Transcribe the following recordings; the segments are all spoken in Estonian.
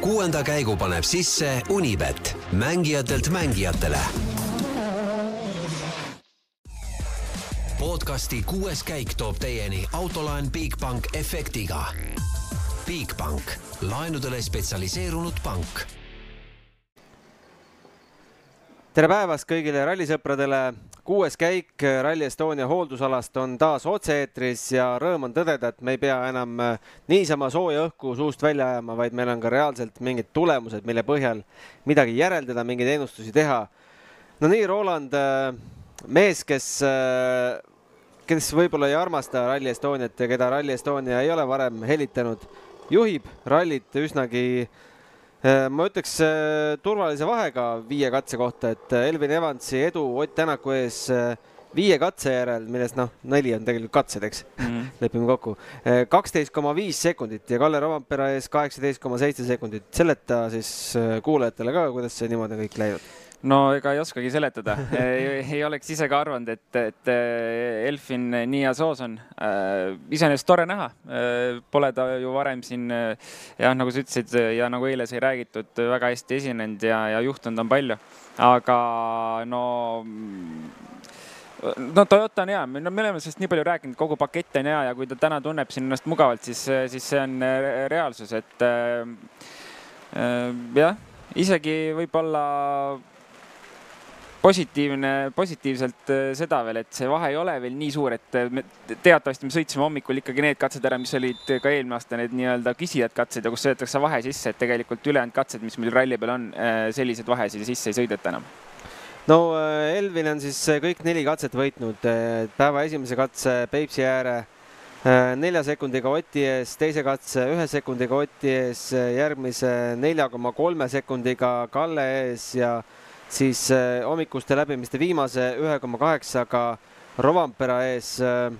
kuuenda käigu paneb sisse Unibet, mängijatelt mängijatele. podcasti kuues käik toob teieni autolaen Bigbank efektiga. Bigbank, laenudele spetsialiseerunud pank tere päevast kõigile rallisõpradele. Kuues käik Rally Estonia hooldusalast on taas otse-eetris ja rõõm on tõdeda, et me ei pea enam äh, niisama sooja õhku suust välja ajama, vaid meil on ka reaalselt mingid tulemused, mille põhjal midagi järeldada, mingeid ennustusi teha. no nii, Roland, äh, mees, kes, äh, kes võib-olla ei armasta Rally Estoniat ja keda Rally Estonia ei ole varem helitanud, juhib rallit üsnagi äh, Äh, ma ütleks äh, turvalise vahega viie katse kohta, et äh, Elvin Evansi edu Ott Tänaku ees viie katse järel, millest noh, neli on tegelikult katsed, eks mm, -hmm. lepime kokku. kaksteist koma viis sekundit ja Kalle Rovampere ees kaheksateist koma seitse sekundit. seleta siis kuulajatele ka, kuidas see niimoodi kõik läinud no ega ei oskagi seletada ei oleks ise ka arvanud, et, et äh, Elfin nii heas hoos on. Äh, iseenesest tore näha. Äh, pole ta ju varem siin jah, nagu sa ütlesid ja nagu eile sai räägitud, väga hästi esinenud ja, ja juhtunud on palju. aga no no Toyota on hea, no me oleme sellest nii palju rääkinud, kogu pakett on hea ja kui ta täna tunneb siin ennast mugavalt, siis, siis see on reaalsus, et äh, jah, isegi võib-olla positiivne, positiivselt äh, seda veel, et see vahe ei ole veel nii suur, et äh, me teatavasti me sõitsime hommikul ikkagi need katsed ära, mis olid ka eelmine aasta need nii-öelda küsijad katsed ja kus sõidetakse vahe sisse, et tegelikult ülejäänud katsed, mis meil ralli peal on, äh, selliseid vahesid sisse ei sõideta enam. No Elvin on siis kõik neli katset võitnud, päeva esimese katse Peipsi ääre nelja sekundiga Oti ees, teise katse ühe sekundiga Oti ees, järgmise nelja koma kolme sekundiga Kalle ees ja siis äh, hommikuste läbimiste viimase ühe koma kaheksaga Rovampera ees. Äh,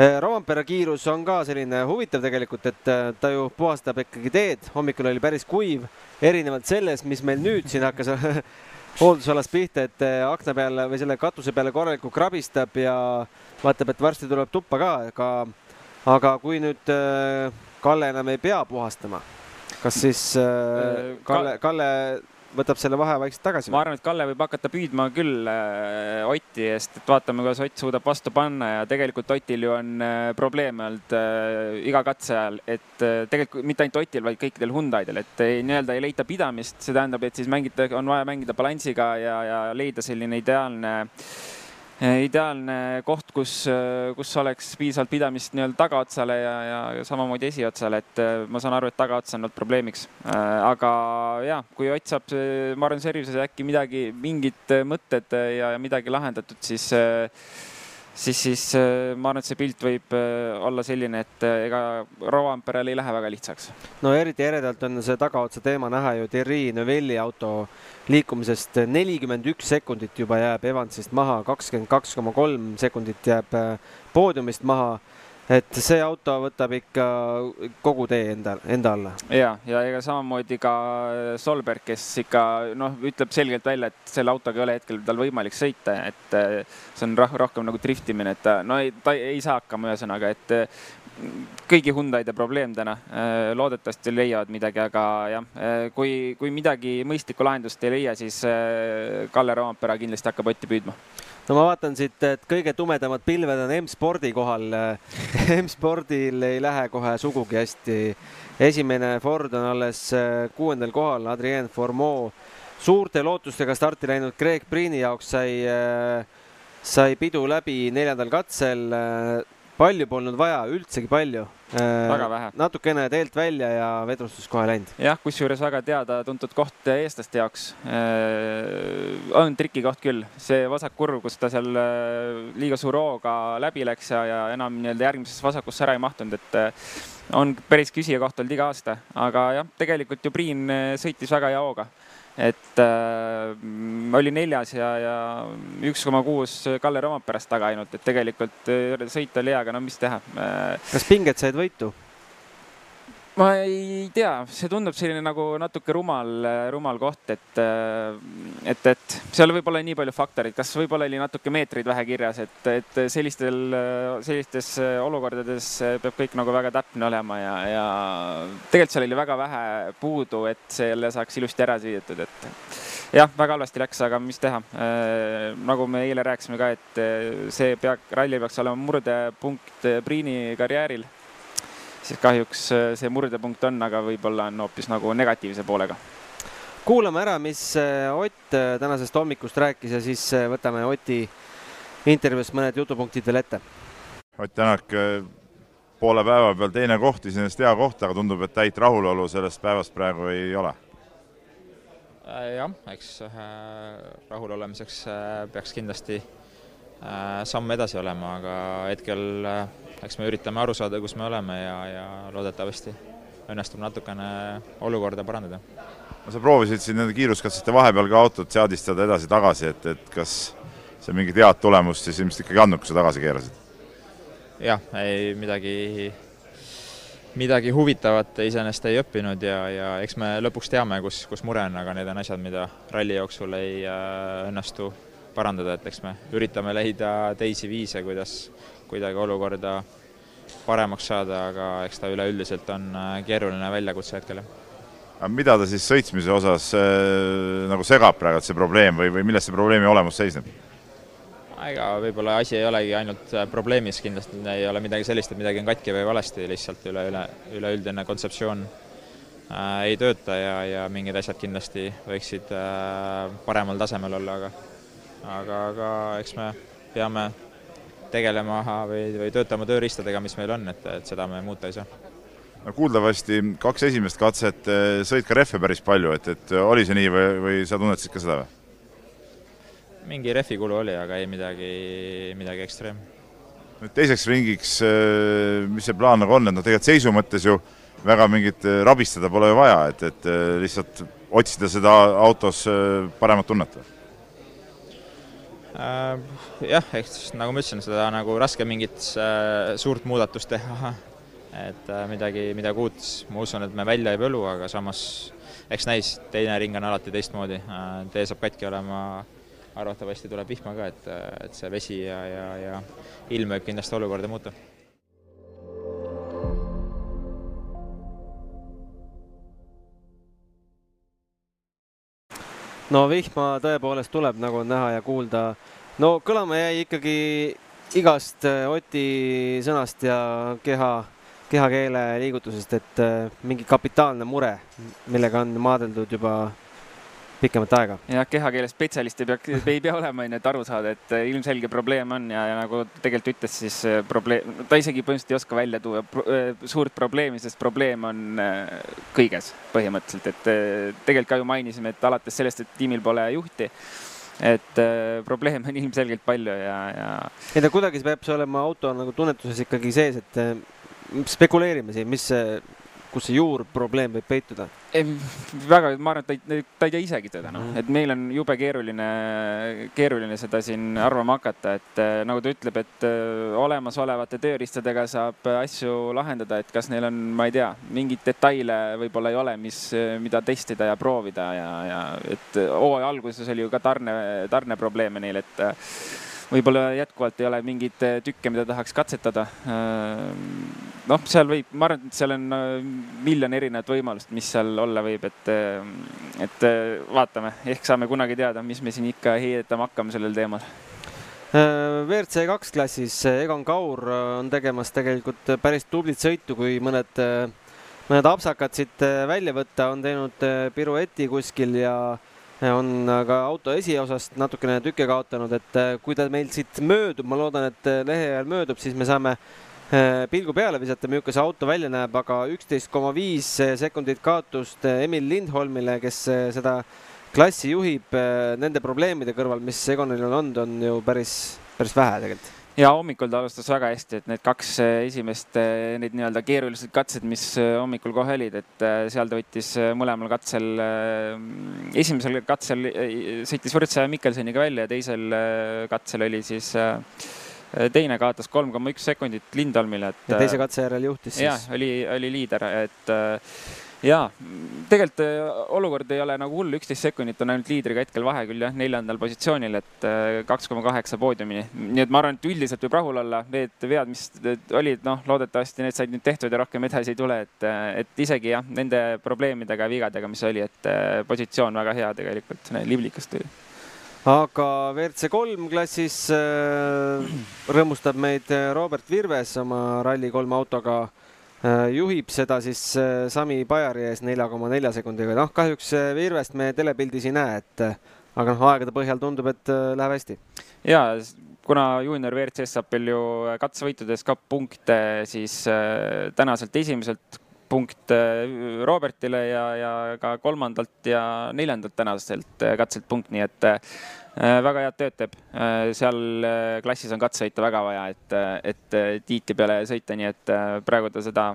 äh, Rovampera kiirus on ka selline huvitav tegelikult, et ta ju puhastab ikkagi teed, hommikul oli päris kuiv, erinevalt sellest, mis meil nüüd siin hakkas hooldusalas pihta, et akna peale või selle katuse peale korralikult krabistab ja vaatab, et varsti tuleb tuppa ka, aga, aga kui nüüd Kalle enam ei pea puhastama, kas siis Kalle, Kalle võtab selle vahe vaikselt tagasi? ma arvan, et Kalle võib hakata püüdma küll äh, Oti eest, et vaatame, kuidas Ott suudab vastu panna ja tegelikult Otil ju on äh, probleeme olnud äh, iga katse ajal, et tegelikult mitte ainult Otil, vaid kõikidel Hyundai'del, et nii-öelda ei leita pidamist, see tähendab, et siis mängida, on vaja mängida balansiga ja, ja leida selline ideaalne äh, ideaalne koht, kus, eh, kus oleks piisavalt pidamist nii-öelda tagaotsale ja, ja, samamoodi esiotsale, et eh, ma saan aru, et tagaots on olnud probleemiks. aga ja kui Ott saab, ma arvan, servises äkki midagi, mingid mõtted ja midagi lahendatud, siis siis, siis äh, ma arvan, et see pilt võib äh, olla selline, et äh, ega Rovanperel ei lähe väga lihtsaks. no eriti eredalt on see tagaotsa teema näha ju Thierry Neuvelli auto liikumisest nelikümmend üks sekundit juba jääb Evansist maha, kakskümmend kaks koma kolm sekundit jääb poodiumist maha et see auto võtab ikka kogu tee enda, enda alla. ja, ja ega samamoodi ka Solberg, kes ikka noh, ütleb selgelt välja, et selle autoga ei ole hetkel tal võimalik sõita, et eh, see on rohkem nagu driftimine, et ta no ei, ta ei saa hakkama, ühesõnaga, et eh, kõigi Hyundai'de probleem täna. Eh, loodetavasti leiavad midagi, aga jah, kui, kui midagi mõistlikku lahendust ei leia, siis Kalle Roompere kindlasti hakkab Otti püüdma no ma vaatan siit, et kõige tumedamad pilved on M-spordi kohal. M-spordil ei lähe kohe sugugi hästi. esimene Ford on alles äh, kuuendal kohal, Adrien Formeau. suurte lootustega starti läinud Greg Priini jaoks sai, äh, sai pidu läbi neljandal katsel palju polnud vaja, üldsegi palju. Äh, väga vähe. natukene teelt välja ja vedrustus kohe läinud. jah, kusjuures väga teada-tuntud koht eestlaste jaoks. Äh, on trikikoht küll, see vasak kurv, kus ta seal äh, liiga suure hooga läbi läks ja, ja enam nii-öelda järgmisesse vasakusse ära ei mahtunud, et on päris küsija koht olnud iga aasta, aga jah, tegelikult ju Priin sõitis väga hea hooga et äh, oli neljas ja, ja üks koma kuus Kalle Roomperast taga ainult, et tegelikult äh, sõit oli hea, aga no mis teha. Äh, kas pinged said võitu? Ma ei tea, see tundub selline nagu natuke rumal, rumal koht, et, et, et seal võib olla nii palju faktoreid, kas võib-olla oli natuke meetreid vähe kirjas, et, et sellistel, sellistes olukordades peab kõik nagu väga täpne olema ja, ja tegelikult seal oli väga vähe puudu, et selle saaks ilusti ära süüatud, et jah, väga halvasti läks, aga mis teha. nagu me eile rääkisime ka, et see pea, ralli peaks olema murdepunkt Priini karjääril siis kahjuks äh, see murdepunkt on, aga võib-olla on hoopis nagu negatiivse poolega. kuulame ära, mis äh, Ott äh, tänasest hommikust rääkis ja siis võtame Oti intervjuust mõned jutupunktid veel ette. Ott Tänak, poole päeva peal teine koht, iseenesest hea koht, aga tundub, et täit rahulolu sellest päevast praegu ei ole. jah, eks rahul olemiseks peaks kindlasti samm edasi olema, aga hetkel eks me üritame aru saada, kus me oleme ja, ja loodetavasti õnnestub natukene olukorda parandada. no sa proovisid siin nende kiiruskatsete vahepeal ka autot seadistada edasi-tagasi, et, et kas see mingit head tulemust siis ilmselt ikkagi andnud, kui sa tagasi keerasid? jah, ei midagi, midagi huvitavat iseenesest ei õppinud ja, ja eks me lõpuks teame, kus, kus mure on, aga need on asjad, mida ralli jooksul ei äh, õnnestu parandada, et eks me üritame leida teisi viise, kuidas kuidagi olukorda paremaks saada, aga eks ta üleüldiselt on äh, keeruline väljakutse hetkel, aga mida ta siis sõitmise osas äh, nagu segab praegu, see probleem või, või milles see probleemi olemus seisneb? ega võib-olla asi ei olegi ainult äh, probleemis, kindlasti ei ole midagi sellist, et midagi on katki või valesti, lihtsalt üle, üle, üleüldine kontseptsioon äh, ei tööta ja, ja mingid asjad kindlasti võiksid äh, paremal tasemel olla, aga aga, aga eks me peame tegelema või, või töötama tööriistadega, mis meil on, et, et seda me muuta ei saa. no kuuldavasti kaks esimest katset eh, sõid ka rehve päris palju, et, et oli see nii või, või sa tunnetasid ka seda või? mingi rehvi kulu oli, aga ei midagi, midagi ekstreem. nüüd teiseks ringiks, eh, mis see plaan nagu on, et noh, tegelikult seisu mõttes ju väga mingit eh, rabistada pole ju vaja, et, et lihtsalt otsida seda autos paremat tunnet või? Äh, jah, eks nagu ma ütlesin, seda nagu raske mingit äh, suurt muudatust teha, et äh, midagi, midagi uut, ma usun, et me välja ei põlu, aga samas eks näis, teine ring on alati teistmoodi, tee saab katki olema, arvatavasti tuleb vihma ka, et, et see vesi ja, ja, ja ilm võib kindlasti olukorda muuta no vihma tõepoolest tuleb, nagu on näha ja kuulda. no kõlama jäi ikkagi igast äh, Oti sõnast ja keha, kehakeele liigutusest, et äh, mingi kapitaalne mure, millega on maadeldud juba pikemat aega. jah, kehakeele spetsialist ei pea, ei pea olema, onju, et aru saada, et äh, ilmselge probleem on ja, ja nagu tegelikult ütles, siis äh, probleem, ta isegi põhimõtteliselt ei oska välja tuua pro, äh, suurt probleemi, sest probleem on kõiges põhimõtteliselt, et tegelikult ka ju mainisime, et alates sellest, et tiimil pole juhti et äh, probleeme on ilmselgelt palju ja, ja. ei no kuidagi peab see olema auto nagu tunnetuses ikkagi sees, et spekuleerime siin, mis kus see juurprobleem võib peituda? väga, ma arvan, et ta ei, ta ei tea isegi seda, noh, mhm. et meil on jube keeruline, keeruline seda siin arvama hakata, et äh, nagu ta ütleb, et äh, olemasolevate tööriistadega saab asju lahendada, et kas neil on, ma ei tea, mingeid detaile võib-olla ei ole, mis, mida testida ja proovida ja, ja et hooaja alguses oli ju ka tarne, tarneprobleeme neil, et võib-olla jätkuvalt ei ole mingeid äh, tükke, mida tahaks katsetada. Äh, noh, seal võib, ma arvan, et seal on äh, miljon erinevat võimalust, mis seal olla võib, et, et vaatame, ehk saame kunagi teada, mis me siin ikka heietama hakkame sellel teemal. WRC kaks klassis Egon Kaur on tegemas tegelikult päris tublit sõitu, kui mõned, mõned apsakad siit välja võtta, on teinud pirueti kuskil ja on ka auto esiosast natukene tükke kaotanud, et äh, kui ta meil siit möödub, ma loodan, et äh, lehe ajal möödub, siis me saame äh, pilgu peale visata, milline see auto välja näeb, aga üksteist koma viis sekundit kaotust Emil Lindholmile, kes seda klassi juhib nende probleemide kõrval, mis Egonil on olnud, on ju päris, päris vähe tegelikult ja hommikul ta alustas väga hästi, et need kaks eh, esimest eh, neid nii-öelda keerulised katsed, mis eh, hommikul kohe olid, et seal ta võttis mõlemal katsel, esimesel katsel sõitis võrdse Mikkelsoniga välja ja teisel katsel oli siis teine kaotas kolm koma üks sekundit Lindholmile, et. ja teise katse järel juhtis siis. jah, oli, oli liider, et jaa, tegelikult äh, olukord ei ole nagu hull, üksteist sekundit on ainult liidriga hetkel vahe küll jah, neljandal positsioonil, et äh, kaks koma kaheksa poodiumini. nii et ma arvan, et üldiselt võib rahul olla, need vead, mis olid, noh, loodetavasti need said nüüd tehtud ja rohkem edasi ei tule, et, äh, et isegi jah, nende probleemidega ja vigadega, mis oli, et positsioon väga hea tegelikult, liblikas tuli. Aga WRC kolm klassis rõõmustab meid Robert Virves oma Rally3 autoga. äh, Äh, juhib seda siis äh, Sami Pajari ees nelja koma nelja sekundiga, noh, kahjuks äh, Virvest me telepildis ei näe, et aga noh, aegade põhjal tundub, et läheb hästi. ja kuna juunior WRC-s saab veel ju katsevõitudes ka punkte, siis tänaselt esimeselt punkt Robertile ja, ja ka kolmandalt ja neljandalt tänaselt katselt punkt, nii et Äh, väga head tööd teeb, äh, seal äh, klassis on katsesõita väga vaja, et, et tiitli peale sõita, nii et praegu ta seda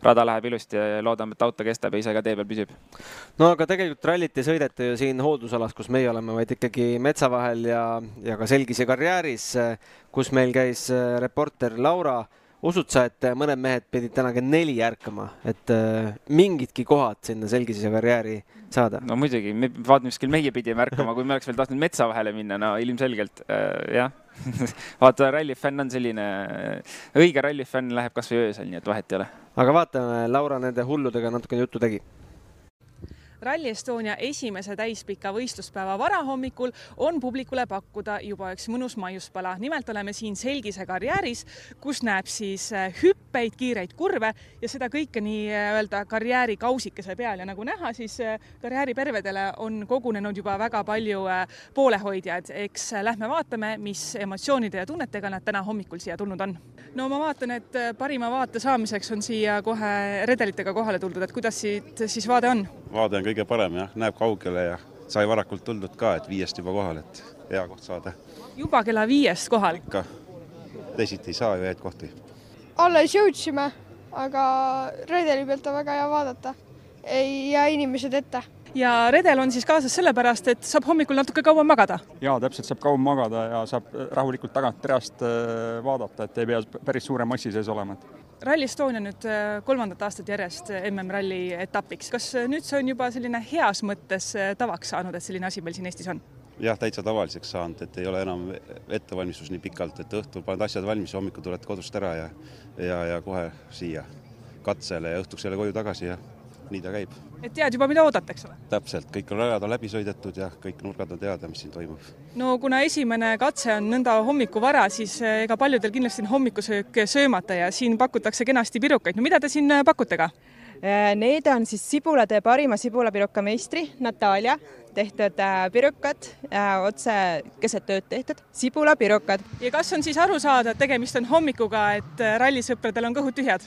rada läheb ilusti ja loodame, et auto kestab ja ise ka tee peal püsib. no aga tegelikult rallit ei sõideta ju siin hooldusalas, kus meie oleme, vaid ikkagi metsa vahel ja, ja ka Selgise karjääris, kus meil käis reporter Laura usud sa, et mõned mehed pidid täna kell neli ärkama, et äh, mingidki kohad sinna Selgisise karjääri saada? no muidugi, me vaatame, mis kell meie pidime ärkama, kui me oleks veel tahtnud metsa vahele minna, no ilmselgelt äh, jah vaata, rallifänn on selline, õige rallifänn läheb kasvõi öösel, nii et vahet ei ole. aga vaatame, Laura nende hulludega natukene juttu tegi Rally Estonia esimese täispika võistluspäeva varahommikul on publikule pakkuda juba üks mõnus maiuspala. nimelt oleme siin Selgise karjääris, kus näeb siis äh, hüppeid, kiireid kurve ja seda kõike nii-öelda karjääri kausikese peal ja nagu näha, siis äh, karjääripervedele on kogunenud juba väga palju äh, poolehoidjaid. eks lähme vaatame, mis emotsioonide ja tunnetega nad täna hommikul siia tulnud on. no ma vaatan, et parima vaate saamiseks on siia kohe redelitega kohale tuldud, et kuidas siit siis vaade on? vaade on kõige parem jah, näeb kaugele ja sai varakult tuldud ka, et viiest juba kohal, et hea koht saada. juba kella viiest kohal? ikka, teisiti ei saa ju häid kohti. alles jõudsime, aga redeli pealt on väga hea vaadata. ei jää inimesed ette ja redel on siis kaasas sellepärast, et saab hommikul natuke kauem magada? jaa, täpselt, saab kauem magada ja saab rahulikult tagant reast äh, vaadata, et ei pea päris suure massi sees olema Rally Estonia nüüd äh, kolmandat aastat järjest äh, MM-ralli etapiks, kas äh, nüüd see on juba selline heas mõttes tavaks saanud, et selline asi meil siin Eestis on? jah, täitsa tavaliseks saanud, et ei ole enam ettevalmistus nii pikalt, et õhtul paned asjad valmis, hommikul tuled kodust ära ja ja, ja kohe siia katsele ja õhtuks jälle koju tagasi ja nii ta käib. et tead juba, mida oodata, eks ole? täpselt, kõik on rajad on läbi sõidetud ja kõik nurgad on teada, mis siin toimub. no kuna esimene katse on nõnda hommikuvara, siis eh, ega paljudel kindlasti on hommikusöök söömata ja siin pakutakse kenasti pirukaid. no mida te siin eh, pakute ka? Eh, need on siis Sibulade parima sibulapiruka meistri Natalja tehtud pirukad, otse keset ööd tehtud sibulapirukad. ja kas on siis aru saada, et tegemist on hommikuga, et rallisõpradel on kõhud tühjad?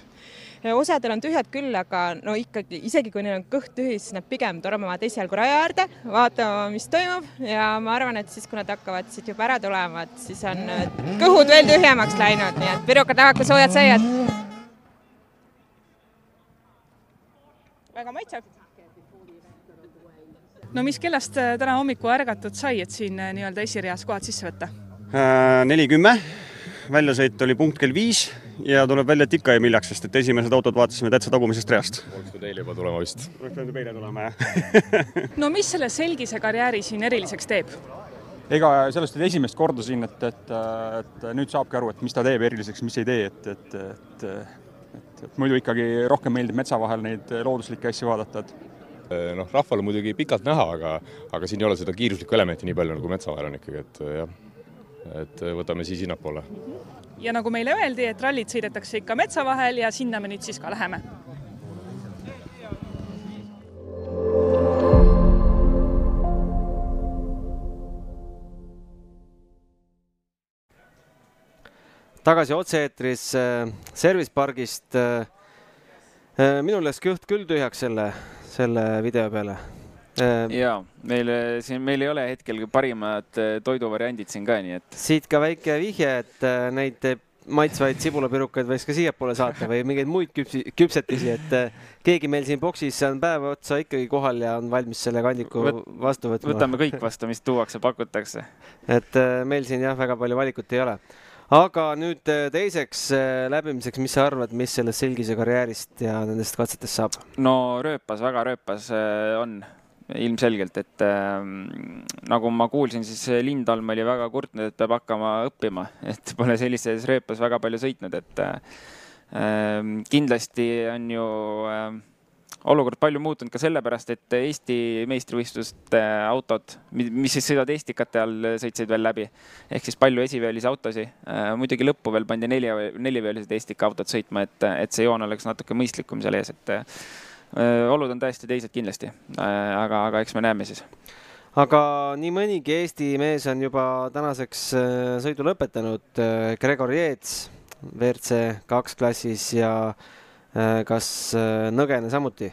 Osadel on tühjad küll, aga no ikkagi, isegi kui neil on kõht tühi, siis nad pigem tormavad esialgu raja äärde, vaatama, mis toimub ja ma arvan, et siis, kui nad hakkavad siit juba ära tulema, et siis on kõhud veel tühjemaks läinud, nii et pirukad kui soojad saiad. väga maitsev no mis kellast äh, täna hommikul ärgatud sai, et siin äh, nii-öelda esireas kohad sisse võtta? Äh, neli kümme, väljasõit oli punkt kell viis ja tuleb välja, et ikka jäi hiljaks, sest et esimesed autod vaatasime täitsa tagumisest reast. oleks pidanud eile juba tulema vist. oleks pidanud juba eile tulema, jah no mis selle Selgise karjääri siin eriliseks teeb? ega sellest oli esimest korda siin, et, et, et nüüd saabki aru, et mis ta teeb eriliseks, mis ei tee, et, et, et, et, et muidu ikkagi rohkem meeldib metsa vahel neid looduslikke asju vaadata, et noh, rahval on muidugi pikalt näha, aga, aga siin ei ole seda kiiruslikku elementi nii palju nagu metsa vahel on ikkagi, et jah, et võtame siis sinnapoole ja nagu meile öeldi, et rallid sõidetakse ikka metsa vahel ja sinna me nüüd siis ka läheme. tagasi otse-eetris äh, Service pargist äh,. äh minul läks kõht küll tühjaks selle, selle video peale ja meil siin, meil ei ole hetkel parimad eh, toiduvariandid siin ka, nii et. siit ka väike vihje, et eh, neid maitsvaid sibulapirukaid võiks ka siiapoole saata või mingeid muid küpsi, küpsetisi, et keegi meil siin boksis on päev otsa ikkagi kohal ja on valmis selle kandiku Võt, vastu võtma. võtame kõik vastu, mis tuuakse, pakutakse. et meil siin jah, väga palju valikut ei ole aga nüüd äh, teiseks äh, läbimiseks, mis sa arvad, mis sellest Selgise karjäärist ja nendest katsetest saab? no rööpas, väga rööpas on ilmselgelt, et äh, nagu ma kuulsin, siis Lindholm oli väga kurtnud, et peab hakkama õppima, et pole sellises rööpas väga palju sõitnud, et äh, kindlasti on ju äh, olukord palju muutunud ka sellepärast, et Eesti meistrivõistluste autod, mis siis sõidavad Estikate all, sõitsid veel läbi. ehk siis palju esiveolisi autosid. Äh, muidugi lõppu veel pandi nelja, neliveolised Estika autod sõitma, et, et see joon oleks natuke mõistlikum seal ees, et olud on täiesti teised kindlasti. Äh, aga, aga eks me näeme siis aga nii mõnigi Eesti mees on juba tänaseks sõidu lõpetanud. Gregor Jeets WRC kaks klassis ja äh, Äh, kas äh, Nõgene samuti?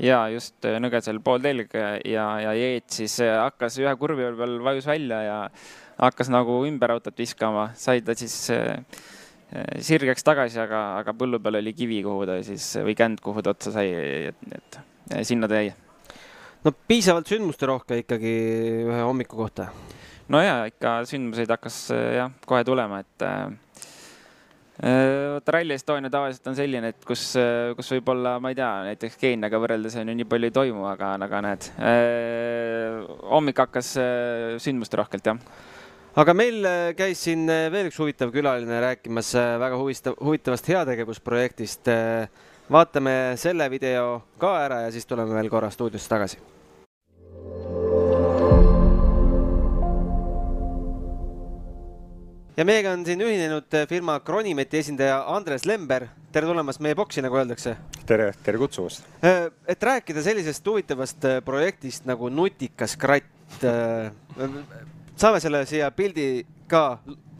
ja just äh, Nõgesel pool telg ja, ja Jeet siis hakkas ühe kurvi peal vajus välja ja hakkas nagu ümber autot viskama, sai ta siis sirgeks tagasi, aga, aga põllu peal oli kivi, kuhu ta siis või känd, kuhu ta otsa sai, et, et sinna ta jäi. no piisavalt sündmusterohke ikkagi ühe hommiku kohta. no ja ikka sündmuseid hakkas jah, kohe tulema, et vaata Rally Estonia tavaliselt on selline, et kus, kus võib-olla, ma ei tea, näiteks Keeniaga võrreldes on ju nii palju ei toimu, aga, aga näed, hommik hakkas sündmusterohkelt, jah aga meil käis siin veel üks huvitav külaline rääkimas väga huvitav, huvitavast heategevusprojektist. vaatame selle video ka ära ja siis tuleme veel korra stuudiosse tagasi ja meiega on siin ühinenud äh, firma Kronimeti esindaja Andres Lember. tere tulemast meie boksi, nagu öeldakse. tere, tere kutsumast. Äh, et rääkida sellisest huvitavast äh, projektist nagu Nutikas kratt. Saame selle siia pildi ka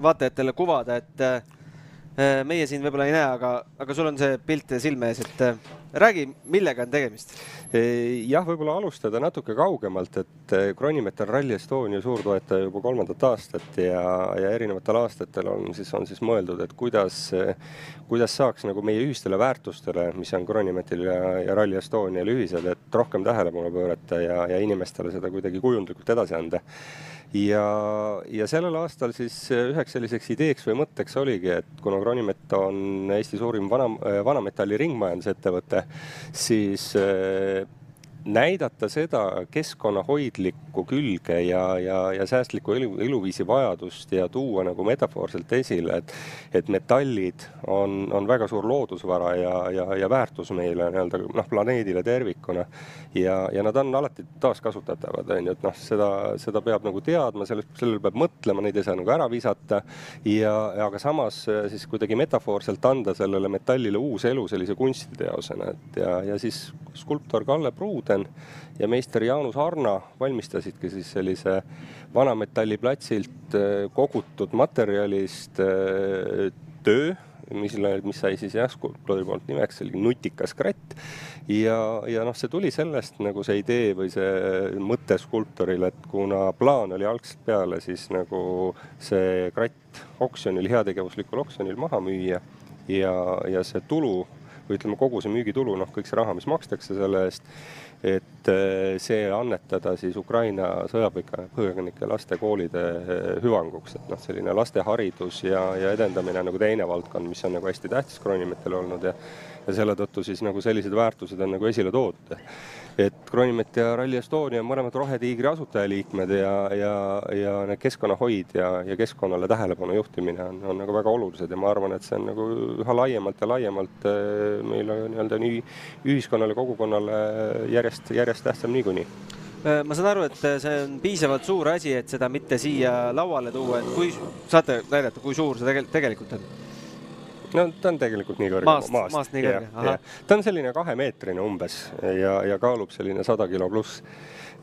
vaatajatele kuvada, et meie siin võib-olla ei näe, aga, aga sul on see pilt silme ees, et räägi, millega on tegemist? jah, võib-olla alustada natuke kaugemalt, et Kronimet on Rally Estonia suurtoetaja juba kolmandat aastat ja, ja erinevatel aastatel on siis, on siis mõeldud, et kuidas, kuidas saaks nagu meie ühistele väärtustele, mis on Kronimetil ja, ja Rally Estonial ühised, et rohkem tähelepanu pöörata ja, ja inimestele seda kuidagi kujundlikult edasi anda ja, ja sellel aastal siis üheks selliseks ideeks või mõtteks oligi, et kuna Kronimet on Eesti suurim vana, vanametalli ringmajandusettevõte, siis näidata seda keskkonnahoidlikku külge ja, ja, ja säästliku elu, eluviisi vajadust ja tuua nagu metafoorselt esile, et, et metallid on, on väga suur loodusvara ja, ja, ja väärtus meile nii-öelda noh, planeedile tervikuna. ja, ja nad on alati taaskasutatavad, on ju, et noh, seda, seda peab nagu teadma, selle, sellele peab mõtlema, neid ei saa nagu ära visata. ja, aga samas siis kuidagi metafoorselt anda sellele metallile uus elu sellise kunstiteosena, et ja, ja siis skulptor Kalle Pruud Marten ja meister Jaanus Arna valmistasidki siis sellise Vanametalliplatsilt äh, kogutud materjalist äh, töö, mille, mis sai siis jah, skulptori poolt nimeks, oli nutikas kratt. ja, ja noh, see tuli sellest nagu see idee või see mõte skulptoril, et kuna plaan oli algselt peale siis nagu see kratt oksjonil, heategevuslikul oksjonil maha müüa ja, ja see tulu või ütleme, kogu see müügitulu, noh, kõik see raha, mis makstakse selle eest et äh, see annetada siis Ukraina sõjapõgenike laste koolide äh, hüvanguks, et noh, selline lasteharidus ja, ja edendamine nagu teine valdkond, mis on nagu hästi tähtis Kroonimetil olnud ja ja selle tõttu siis nagu sellised väärtused on nagu esile toodud et Kronimet ja Rally Estonia on mõlemad Rohetiigri asutajaliikmed ja, ja, ja need keskkonnahoid ja, ja keskkonnale tähelepanu juhtimine on, on nagu väga olulised ja ma arvan, et see on nagu üha laiemalt ja laiemalt eh, meile nii-öelda nii ühiskonnale, kogukonnale järjest, järjest tähtsam niikuinii äh, ma saan aru, et see on piisavalt suur asi, et seda mitte siia lauale tuua, et kui saate näidata, kui suur see tegelikult on? No ta on tegelikult nii kõrge maast, maast, maast nii kõrge, ta on selline kahemeetrine umbes ja, ja kaalub selline sada kilo pluss.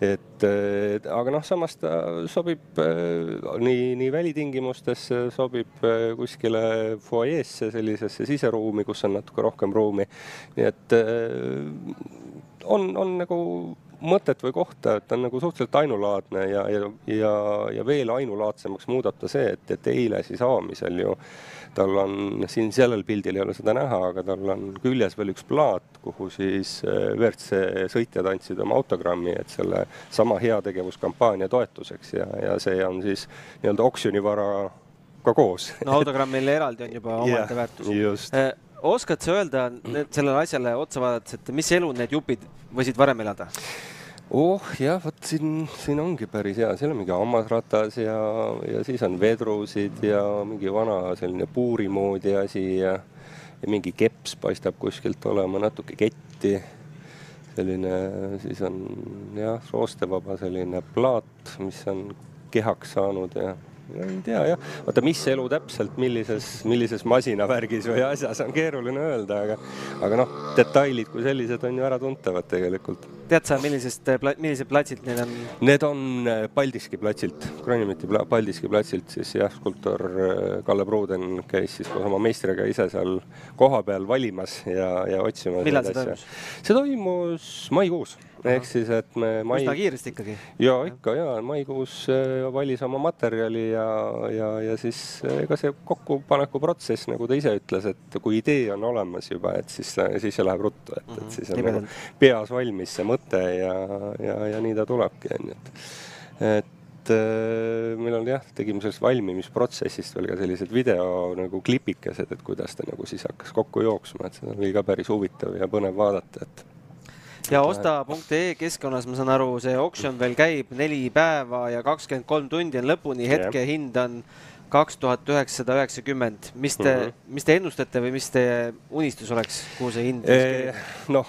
et aga noh, samas ta sobib äh, nii, nii välitingimustesse, sobib äh, kuskile fuajeesse, sellisesse siseruumi, kus on natuke rohkem ruumi. nii et äh, on, on nagu mõtet või kohta, et ta on nagu suhteliselt ainulaadne ja, ja, ja, ja veel ainulaadsemaks muudab ta see, et, et eile siis avamisel ju tal on siin sellel pildil ei ole seda näha, aga tal on küljes veel üks plaat, kuhu siis äh, WRC sõitjad andsid oma autogrammi, et selle sama heategevuskampaania toetuseks ja, ja see on siis nii-öelda oksjonivara ka koos. no autogrammil eraldi on juba omaette väärtus. just eh, oskad sa öelda need, sellele asjale otsa vaadates, et mis elu need jupid võisid varem elada? Oh jah, vot siin, siin ongi päris hea, seal on mingi hammasratas ja, ja siis on vedrusid ja mingi vana selline puuri moodi asi ja, ja mingi keps paistab kuskilt olema, natuke ketti. selline, siis on jah, roostevaba selline plaat, mis on kehaks saanud ja ei tea jah, vaata, mis elu täpselt, millises, millises masinavärgis või asjas on keeruline öelda, aga, aga noh, detailid kui sellised on ju äratuntavad tegelikult. Tead sa, millisest, milliselt platsilt need on? Need on äh, Paldiski platsilt, Kronimeti Paldiski platsilt siis jah, skulptor äh, Kalle Pruuden käis siis koos oma meistriga ise seal kohapeal valimas ja, ja otsimas. millal see toimus? see toimus maikuus ehk siis, et me mai.... üsna kiiresti ikkagi. ja ikka ja maikuus äh, valis oma materjali ja, ja, ja siis äh, ega see kokkupaneku protsess, nagu ta ise ütles, et kui idee on olemas juba, et siis, siis see läheb ruttu, et, et siis on nagu peas valmis see mõte ja, ja, ja nii ta tulebki, onju, et, et äh, meil on jah, tegime sellest valmimisprotsessist veel ka sellised video nagu klipikesed, et kuidas ta nagu siis hakkas kokku jooksma, et seda oli ka päris huvitav ja põnev vaadata, et ja osta.ee keskkonnas, ma saan aru, see oksjon veel käib neli päeva ja kakskümmend kolm tundi on lõpuni, hetkehind on kaks tuhat üheksasada üheksakümmend. mis te mm, -hmm. mis te ennustate või mis teie unistus oleks, kuhu see hind eh,? noh,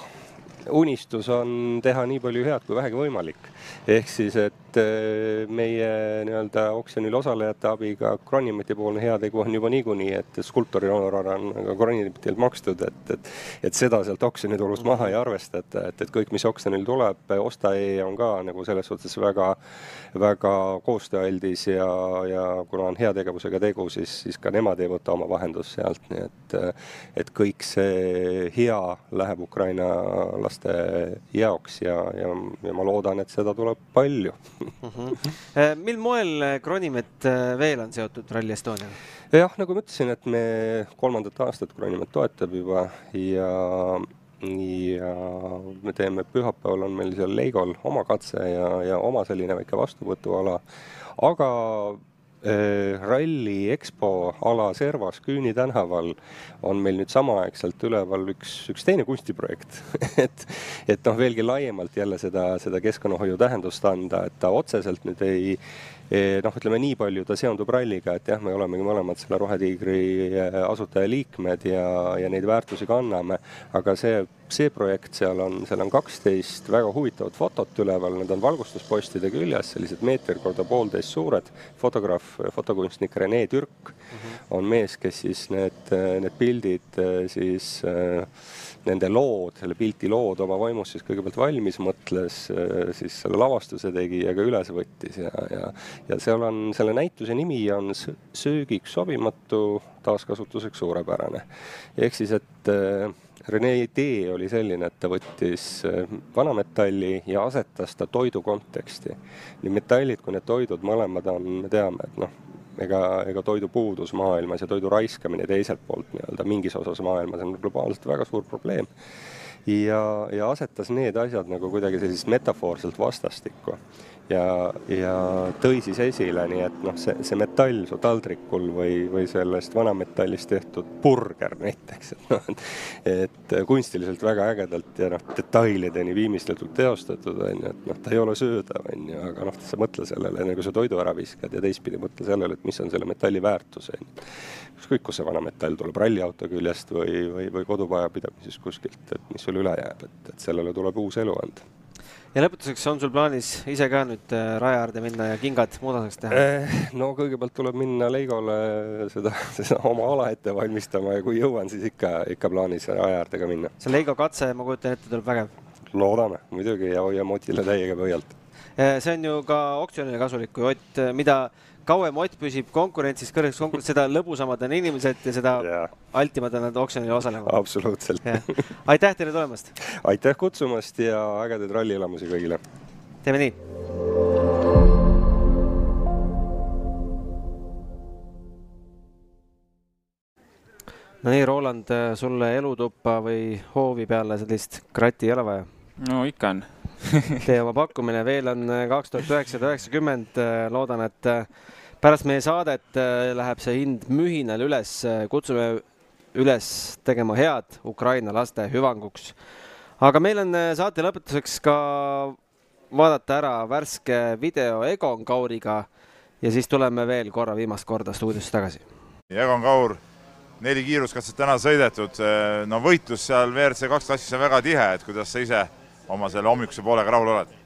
unistus on teha nii palju head kui vähegi võimalik. ehk siis, et et äh, meie nii-öelda oksjonil osalejate abiga Kronimeti poolne heategu on juba niikuinii, et skulptori honorar on ka Kronimetilt makstud, et, et, et seda sealt oksjonitulust maha ei arvestata, et, et kõik, mis oksjonil tuleb, osta.ee on ka nagu selles suhtes väga, väga koostööaldis ja, ja kuna on heategevusega tegu, siis, siis ka nemad ei võta oma vahendust sealt, nii et, et kõik see hea läheb Ukraina laste jaoks ja, ja, ja ma loodan, et seda tuleb palju mm. -hmm. mil moel äh, Kronimet äh, veel on seotud Rally Estoniaga? jah, nagu ma ütlesin, et me kolmandat aastat Kronimet toetab juba ja ja me teeme, pühapäeval on meil seal Leigol oma katse ja, ja oma selline väike vastuvõtuala, aga ralli EXPO ala servas Küüni tänaval on meil nüüd samaaegselt üleval üks, üks teine kunstiprojekt. Et, et noh, veelgi laiemalt jälle seda, seda keskkonnahoiu tähendust anda, et ta otseselt nüüd ei, noh, ütleme nii palju ta seondub ralliga, et jah, me olemegi mõlemad selle Rohetiigri äh, asutajaliikmed ja, ja neid väärtusi kanname, aga see see projekt, seal on, seal on kaksteist väga huvitavat fotot üleval, need on valgustuspostide küljes, sellised meeter korda poolteist suured. fotograaf, fotokunstnik Rene Türk mm -hmm. on mees, kes siis need, need pildid siis nende lood, selle pilti lood oma vaimus siis kõigepealt valmis mõtles, siis selle lavastuse tegi ja ka üles võttis ja, ja, ja seal on, selle näituse nimi on Söögiks sobimatu, taaskasutuseks suurepärane. ehk siis, et Rene idee oli selline, et ta võttis äh, vanametalli ja asetas ta toidu konteksti. nii metallid kui need toidud mõlemad on, me teame, et noh, ega, ega toidupuudus maailmas ja toidu raiskamine teiselt poolt nii-öelda mingis osas maailmas on globaalselt väga suur probleem. ja, ja asetas need asjad nagu kuidagi selliselt metafoorselt vastastikku ja, ja tõi siis esile, nii et noh, see, see metall su taldrikul või, või sellest vanametallist tehtud burger näiteks, et noh, et kunstiliselt väga ägedalt ja noh, detailideni viimistletult teostatud on ju, et noh, ta ei ole söödav, on ju, aga noh, sa mõtle sellele, enne kui sa toidu ära viskad ja teistpidi mõtle sellele, et mis on selle metalli väärtus, on ju. ükskõik, kust see vanametall tuleb, ralliauto küljest või, või, või kodumajapidamises kuskilt, et mis sul üle jääb, et, et sellele tuleb uus elu anda ja lõpetuseks on sul plaanis ise ka nüüd äh, raja äärde minna ja kingad muudaseks teha? Eh, no kõigepealt tuleb minna Leigole seda, seda oma ala ette valmistama ja kui jõuan, siis ikka, ikka plaanis raja äärde ka minna. see Leigo katse, ma kujutan ette, tuleb vägev. loodame muidugi ja hoiame Otile täiega pöialt. Eh, see on ju ka oksjonile kasulik, kui Ott, mida kauem Ott püsib konkurentsis kõrges konkurentsis, seda lõbusamad on inimesed ja seda yeah. altimad on nad oksjonil osalema. absoluutselt aitäh teile tulemast! aitäh kutsumast ja ägedaid rallielamusi kõigile! teeme nii! no nii, Roland, sulle elutuppa või hoovi peale sellist kratti ei ole vaja? No ikka on tee oma pakkumine, veel on kaks tuhat üheksasada üheksakümmend, loodan, et pärast meie saadet äh, läheb see hind mühinal üles, kutsume üles tegema head Ukraina laste hüvanguks. aga meil on äh, saate lõpetuseks ka vaadata ära värske video Egon Kauriga ja siis tuleme veel korra viimast korda stuudiosse tagasi. Egon Kaur, neli kiiruskatset täna sõidetud, no võitlus seal WRC kaks klassis on väga tihe, et kuidas sa ise oma selle hommikuse poolega rahul oled?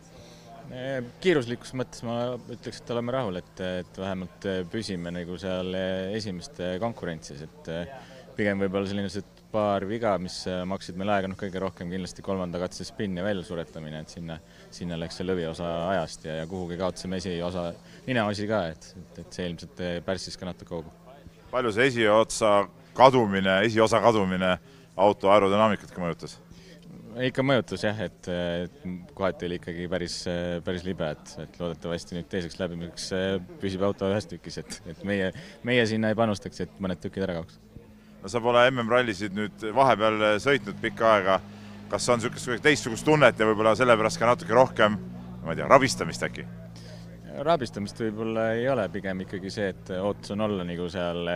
kiiruslikus mõttes ma ütleks, et oleme rahul, et, et vähemalt püsime nagu seal esimeste konkurentsis, et pigem võib-olla sellised paar viga, mis maksid meil aega, noh, kõige rohkem kindlasti kolmanda katse spinn ja väljasuretamine, et sinna, sinna läks see lõviosa ajast ja, ja kuhugi kaotasime esiosa, ninaosi ka, et, et, et see ilmselt pärssis ka natuke hoogu. palju see esiotsa kadumine, esiosa kadumine auto aerodünaamikat ka mõjutas? Ikka mõjutas jah, et, kohati oli ikkagi päris, päris libe, et, et loodetavasti nüüd teiseks läbimiseks püsib auto ühes tükis, et, et meie, meie sinna ei panustaks, et mõned tükid ära kaoks. no sa pole MM-rallisid nüüd vahepeal sõitnud pikka aega, kas on niisugust teistsugust tunnet ja võib-olla sellepärast ka natuke rohkem, ma ei tea, rabistamist äkki? Rabistamist võib-olla ei ole, pigem ikkagi see, et ootus on olla nagu seal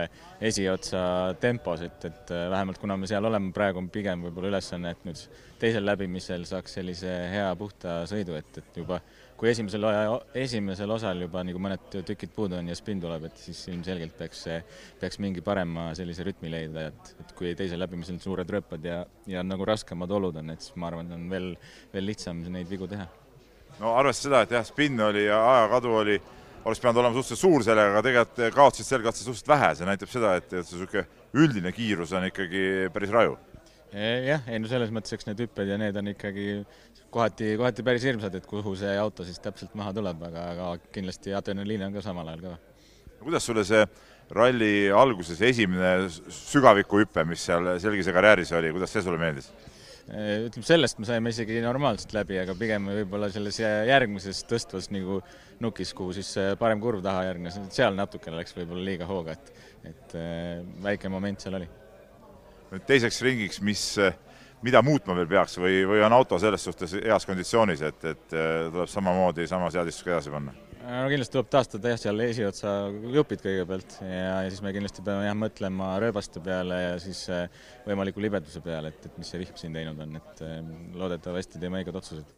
esiotsa tempos, et, et vähemalt kuna me seal oleme, praegu on pigem võib-olla ülesanne, et nüüd teisel läbimisel saaks sellise hea puhta sõidu, et, et juba kui esimesel, esimesel osal juba nagu mõned tükid puudu on ja spinn tuleb, et siis ilmselgelt peaks, peaks mingi parema sellise rütmi leida, et, et kui teisel läbimisel suured rööpad ja, ja nagu raskemad olud on, et siis ma arvan, on veel, veel lihtsam neid vigu teha no arvestades seda, et jah, spinn oli ja ajakadu oli, oleks pidanud olema suhteliselt suur sellega, aga tegelikult kaotasid sel katsel suhteliselt vähe, see näitab seda, et, et see niisugune üldine kiirus on ikkagi päris raju. jah, ei no selles mõttes, eks need hüpped ja need on ikkagi kohati, kohati päris hirmsad, et kuhu see auto siis täpselt maha tuleb, aga, aga kindlasti adrenaliini on ka samal ajal kõva. kuidas sulle see ralli alguses esimene sügavikuhüpe, mis seal Selgise karjääris oli, kuidas see sulle meeldis? Ütleme, sellest me saime isegi normaalselt läbi, aga pigem võib-olla selles järgmises tõstvas nagu nukis, kuhu siis parem kurv taha järgnes, seal natukene läks võib-olla liiga hooga, et, et väike moment seal oli. nüüd teiseks ringiks, mis, mida muutma veel peaks või, või on auto selles suhtes heas konditsioonis, et, et tuleb samamoodi sama seadistusega edasi panna? No kindlasti tuleb taastada jah, seal esiotsa jupid kõigepealt ja, ja siis me kindlasti peame jah, mõtlema rööbaste peale ja siis võimaliku libeduse peale, et, et mis see vihm siin teinud on, et loodetavasti teeme õiged otsused.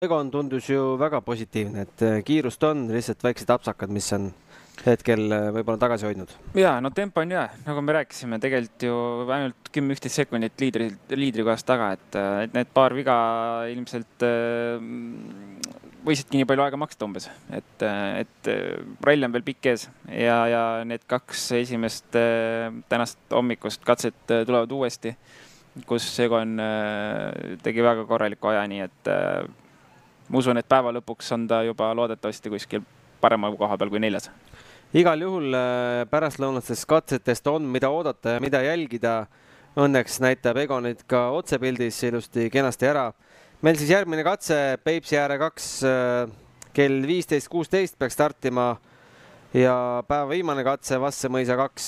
Egon tundus ju väga positiivne, et kiirust on, lihtsalt väiksed apsakad, mis on hetkel võib-olla tagasi hoidnud? ja no tempo on hea, nagu me rääkisime, tegelikult ju ainult kümme-üksteist sekundit liidri, liidrikohast taga, et, et need paar viga ilmselt võisidki nii palju aega maksta umbes, et, et rall on veel pikk ees ja, ja need kaks esimest tänast hommikust katset tulevad uuesti, kus Egon tegi väga korraliku aja, nii et ma usun, et päeva lõpuks on ta juba loodetavasti kuskil parema koha peal kui neljas igal juhul pärastlõunastest katsetest on, mida oodata ja mida jälgida. Õnneks näitab Egonit ka otsepildis ilusti kenasti ära. meil siis järgmine katse Peipsi ääre kaks kell viisteist, kuusteist peaks startima ja päeva viimane katse Vassemõisa kaks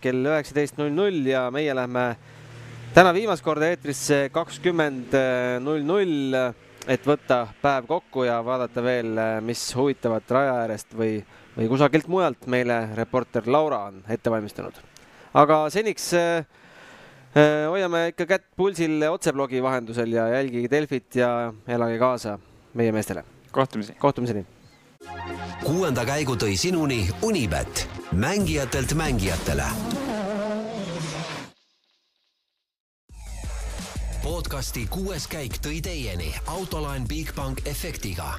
kell üheksateist null null ja meie lähme täna viimast korda eetrisse kakskümmend null null, et võtta päev kokku ja vaadata veel, mis huvitavat raja äärest või või kusagilt mujalt meile reporter Laura on ette valmistanud. aga seniks äh, hoiame ikka kätt pulsil otseblogi vahendusel ja jälgige Delfit ja elage kaasa meie meestele. kohtumisi. kohtumiseni. kuuenda käigu tõi sinuni Unibet, mängijatelt mängijatele. podcasti kuues käik tõi teieni autolaen Bigbank efektiga